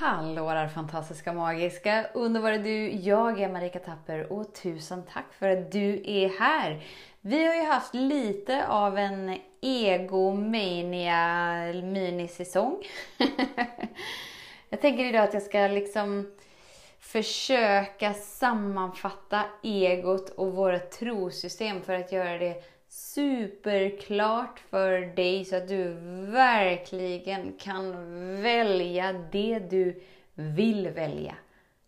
Hallå där fantastiska, magiska, underbara du! Jag är Marika Tapper och tusen tack för att du är här! Vi har ju haft lite av en egomania minisäsong. jag tänker idag att jag ska liksom försöka sammanfatta egot och våra trosystem för att göra det superklart för dig så att du verkligen kan välja det du vill välja.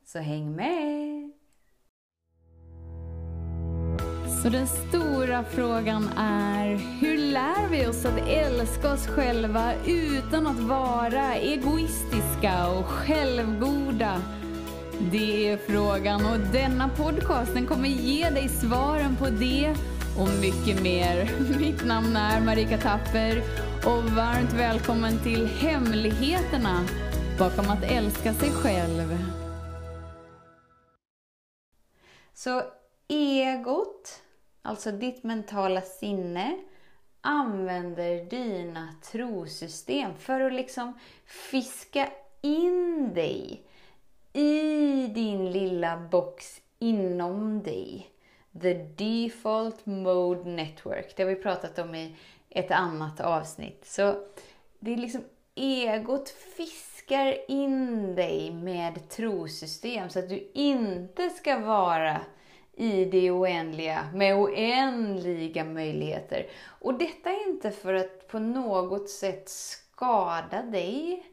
Så häng med! Så den stora frågan är, hur lär vi oss att älska oss själva utan att vara egoistiska och självgoda? Det är frågan och denna podcast den kommer ge dig svaren på det och mycket mer. Mitt namn är Marika Tapper och varmt välkommen till Hemligheterna bakom att älska sig själv. Så egot, alltså ditt mentala sinne, använder dina trosystem för att liksom fiska in dig i din lilla box inom dig. The Default Mode Network. Det har vi pratat om i ett annat avsnitt. Så det är liksom egot fiskar in dig med trosystem så att du inte ska vara i det oändliga med oändliga möjligheter. Och detta är inte för att på något sätt skada dig.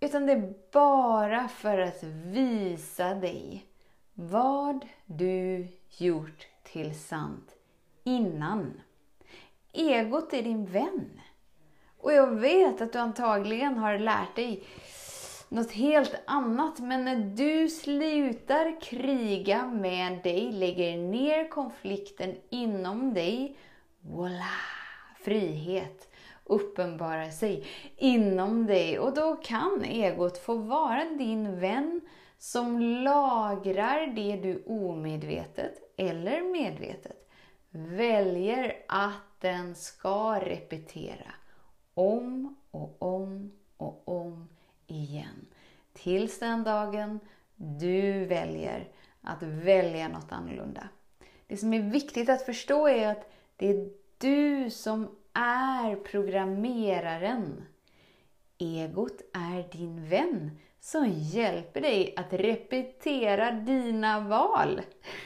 Utan det är bara för att visa dig vad du gjort till sant innan. Egot är din vän. Och jag vet att du antagligen har lärt dig något helt annat. Men när du slutar kriga med dig, lägger ner konflikten inom dig, voila! Frihet uppenbarar sig inom dig. Och då kan egot få vara din vän som lagrar det du omedvetet eller medvetet väljer att den ska repetera om och om och om igen. Tills den dagen du väljer att välja något annorlunda. Det som är viktigt att förstå är att det är du som är programmeraren. Egot är din vän som hjälper dig att repetera dina val.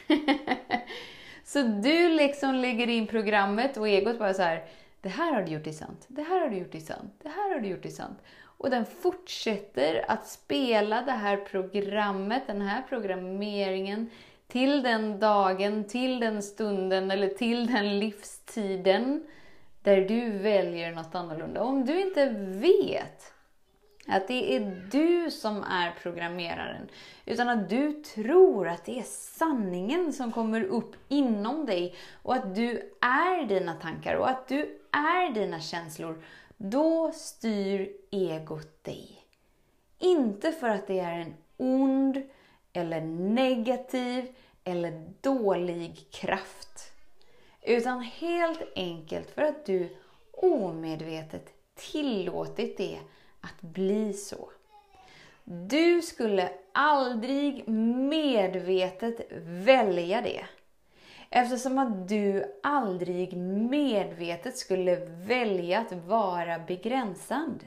så du liksom lägger in programmet och egot bara så här, det här har du gjort i sant, det här har du gjort i sant, det här har du gjort i sant. Och den fortsätter att spela det här programmet, den här programmeringen till den dagen, till den stunden eller till den livstiden där du väljer något annorlunda. Om du inte vet att det är du som är programmeraren. Utan att du tror att det är sanningen som kommer upp inom dig och att du är dina tankar och att du är dina känslor. Då styr egot dig. Inte för att det är en ond eller negativ eller dålig kraft. Utan helt enkelt för att du omedvetet tillåtit det att bli så. Du skulle aldrig medvetet välja det. Eftersom att du aldrig medvetet skulle välja att vara begränsad.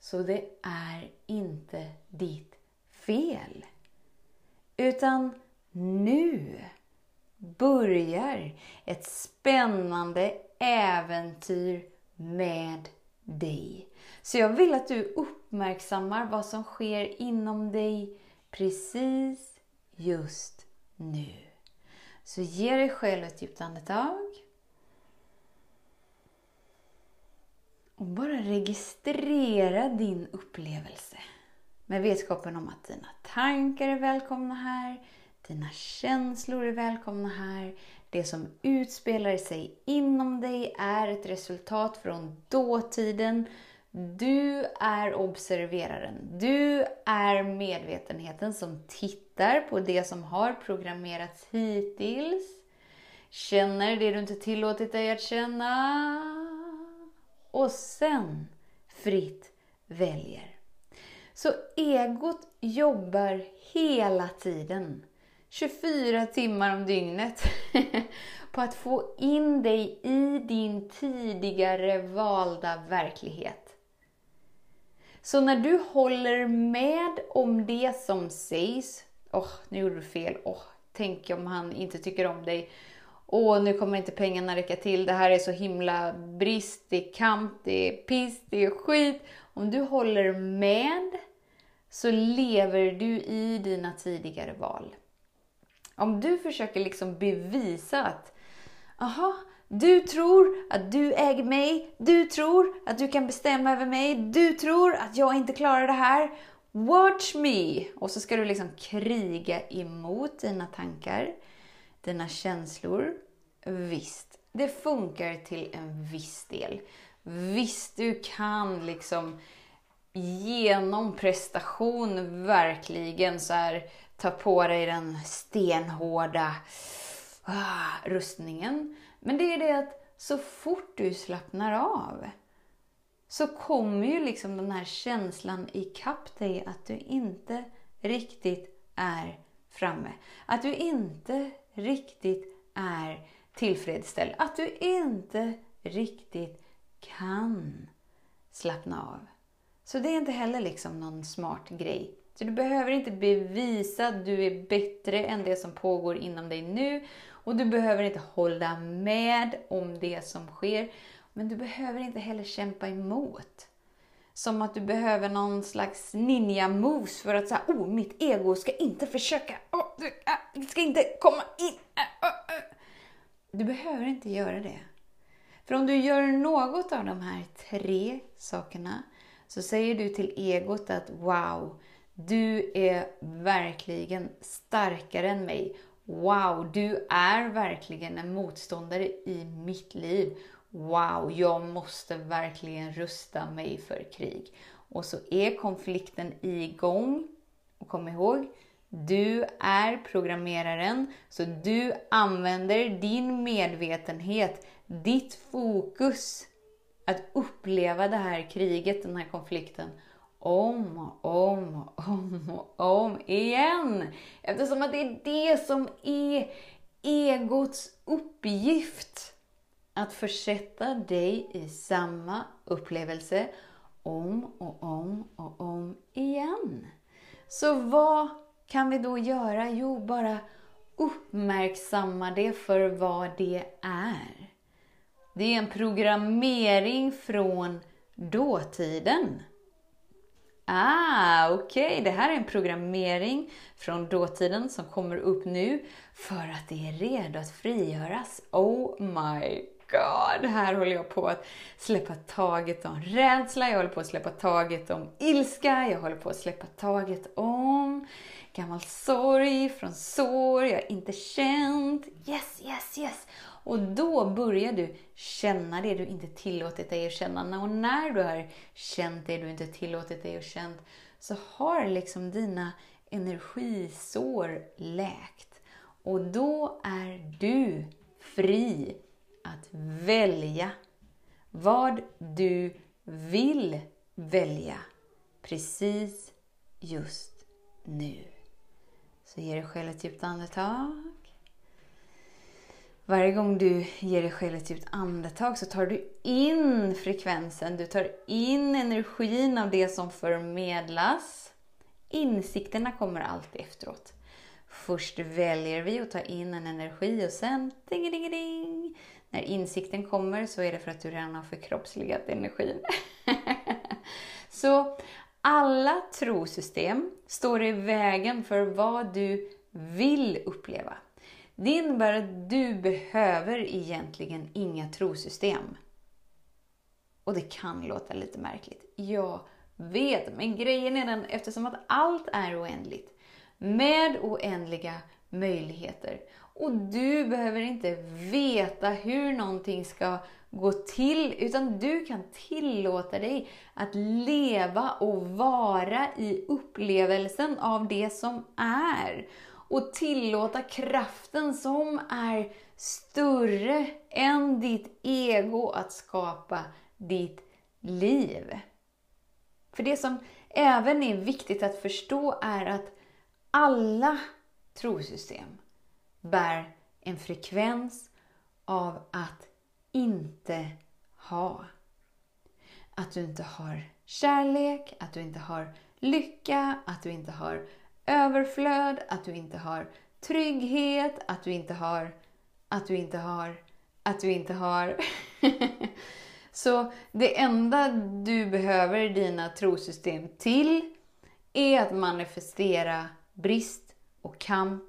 Så det är inte ditt fel. Utan nu börjar ett spännande äventyr med dig. Så jag vill att du uppmärksammar vad som sker inom dig precis just nu. Så ge dig själv ett djupt andetag. Och bara registrera din upplevelse. Med vetskapen om att dina tankar är välkomna här, dina känslor är välkomna här. Det som utspelar sig inom dig är ett resultat från dåtiden du är observeraren. Du är medvetenheten som tittar på det som har programmerats hittills. Känner det du inte tillåtit dig att känna. Och sen fritt väljer. Så egot jobbar hela tiden, 24 timmar om dygnet, på att få in dig i din tidigare valda verklighet. Så när du håller med om det som sägs, åh, oh, nu gjorde du fel, åh, oh, tänk om han inte tycker om dig, åh, nu kommer inte pengarna räcka till, det här är så himla brist, det är kamp, det är piss, det är skit. Om du håller med så lever du i dina tidigare val. Om du försöker liksom bevisa att, aha, du tror att du äger mig, du tror att du kan bestämma över mig, du tror att jag inte klarar det här. Watch me! Och så ska du liksom kriga emot dina tankar, dina känslor. Visst, det funkar till en viss del. Visst, du kan liksom genom prestation verkligen så här ta på dig den stenhårda ah, rustningen. Men det är det att så fort du slappnar av så kommer ju liksom den här känslan ikapp dig att du inte riktigt är framme. Att du inte riktigt är tillfredsställd. Att du inte riktigt kan slappna av. Så det är inte heller liksom någon smart grej. Så du behöver inte bevisa att du är bättre än det som pågår inom dig nu. Och du behöver inte hålla med om det som sker. Men du behöver inte heller kämpa emot. Som att du behöver någon slags ninja-moves för att säga, oh, mitt ego ska inte försöka, oh, du, äh, ska inte komma in. Äh, äh, du behöver inte göra det. För om du gör något av de här tre sakerna så säger du till egot att wow, du är verkligen starkare än mig. Wow, du är verkligen en motståndare i mitt liv. Wow, jag måste verkligen rusta mig för krig. Och så är konflikten igång. Och kom ihåg, du är programmeraren, så du använder din medvetenhet, ditt fokus att uppleva det här kriget, den här konflikten om och om och om och om igen. Eftersom att det är det som är egots uppgift. Att försätta dig i samma upplevelse om och om och om igen. Så vad kan vi då göra? Jo, bara uppmärksamma det för vad det är. Det är en programmering från dåtiden. Ah, okej, okay. det här är en programmering från dåtiden som kommer upp nu för att det är redo att frigöras. Oh my god! Här håller jag på att släppa taget om rädsla, jag håller på att släppa taget om ilska, jag håller på att släppa taget om gammal sorg från sår jag inte känt. Yes, yes, yes! Och då börjar du känna det du inte tillåtit dig att känna. Och när du har känt det du inte tillåtit dig att känna så har liksom dina energisår läkt. Och då är du fri att välja vad du vill välja precis just nu. Så ge dig själv ett djupt andetag. Varje gång du ger dig själv ett djupt andetag så tar du in frekvensen, du tar in energin av det som förmedlas. Insikterna kommer alltid efteråt. Först väljer vi att ta in en energi och sen ding, ding, ding. När insikten kommer så är det för att du redan har förkroppsligat energin. så alla trosystem står i vägen för vad du vill uppleva. Det innebär att du behöver egentligen inga trosystem. Och det kan låta lite märkligt. Jag vet, men grejen är den eftersom att allt är oändligt med oändliga möjligheter. Och du behöver inte veta hur någonting ska gå till, utan du kan tillåta dig att leva och vara i upplevelsen av det som är och tillåta kraften som är större än ditt ego att skapa ditt liv. För det som även är viktigt att förstå är att alla trosystem bär en frekvens av att inte ha. Att du inte har kärlek, att du inte har lycka, att du inte har överflöd, att du inte har trygghet, att du inte har, att du inte har, att du inte har. Så det enda du behöver dina trosystem till är att manifestera brist och kamp,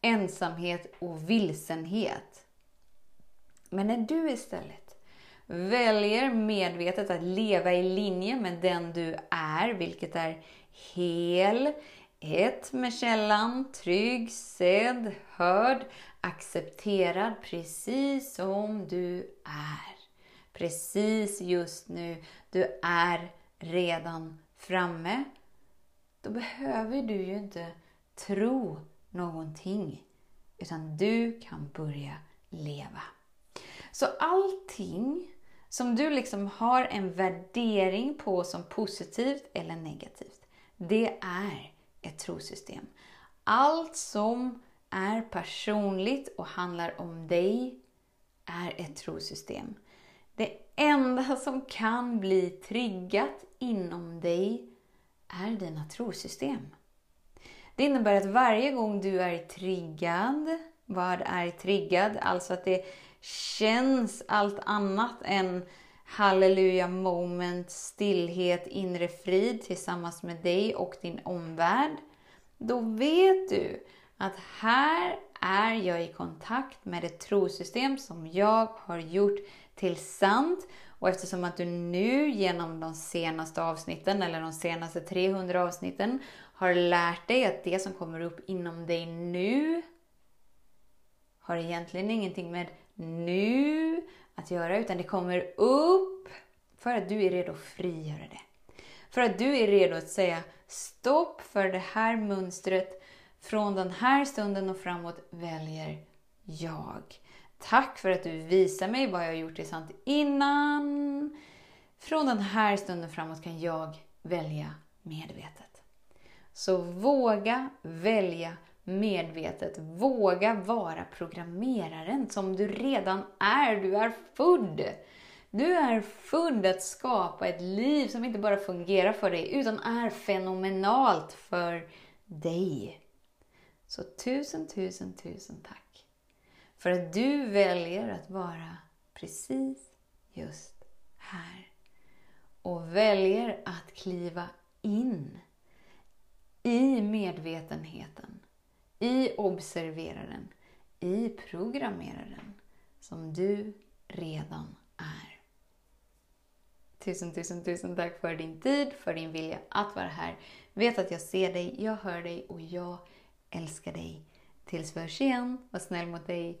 ensamhet och vilsenhet. Men när du istället väljer medvetet att leva i linje med den du är, vilket är hel, ett med källan, trygg, sedd, hörd, accepterad precis som du är. Precis just nu, du är redan framme. Då behöver du ju inte tro någonting, utan du kan börja leva. Så allting som du liksom har en värdering på som positivt eller negativt, det är ett trosystem. Allt som är personligt och handlar om dig är ett trosystem. Det enda som kan bli triggat inom dig är dina trosystem. Det innebär att varje gång du är triggad, vad är triggad? Alltså att det känns allt annat än halleluja moment, stillhet, inre frid tillsammans med dig och din omvärld. Då vet du att här är jag i kontakt med ett trosystem som jag har gjort till sant. Och eftersom att du nu genom de senaste avsnitten, eller de senaste 300 avsnitten, har lärt dig att det som kommer upp inom dig nu har egentligen ingenting med nu att göra, utan det kommer upp för att du är redo att frigöra det. För att du är redo att säga stopp för det här mönstret. Från den här stunden och framåt väljer jag. Tack för att du visar mig vad jag har gjort är sant innan. Från den här stunden framåt kan jag välja medvetet. Så våga välja medvetet. Våga vara programmeraren som du redan är. Du är född. Du är född att skapa ett liv som inte bara fungerar för dig utan är fenomenalt för dig. Så tusen, tusen, tusen tack för att du väljer att vara precis just här och väljer att kliva in i medvetenheten i observeraren, i programmeraren som du redan är. Tusen, tusen, tusen tack för din tid, för din vilja att vara här. Vet att jag ser dig, jag hör dig och jag älskar dig. Tills vi hörs igen, var snäll mot dig.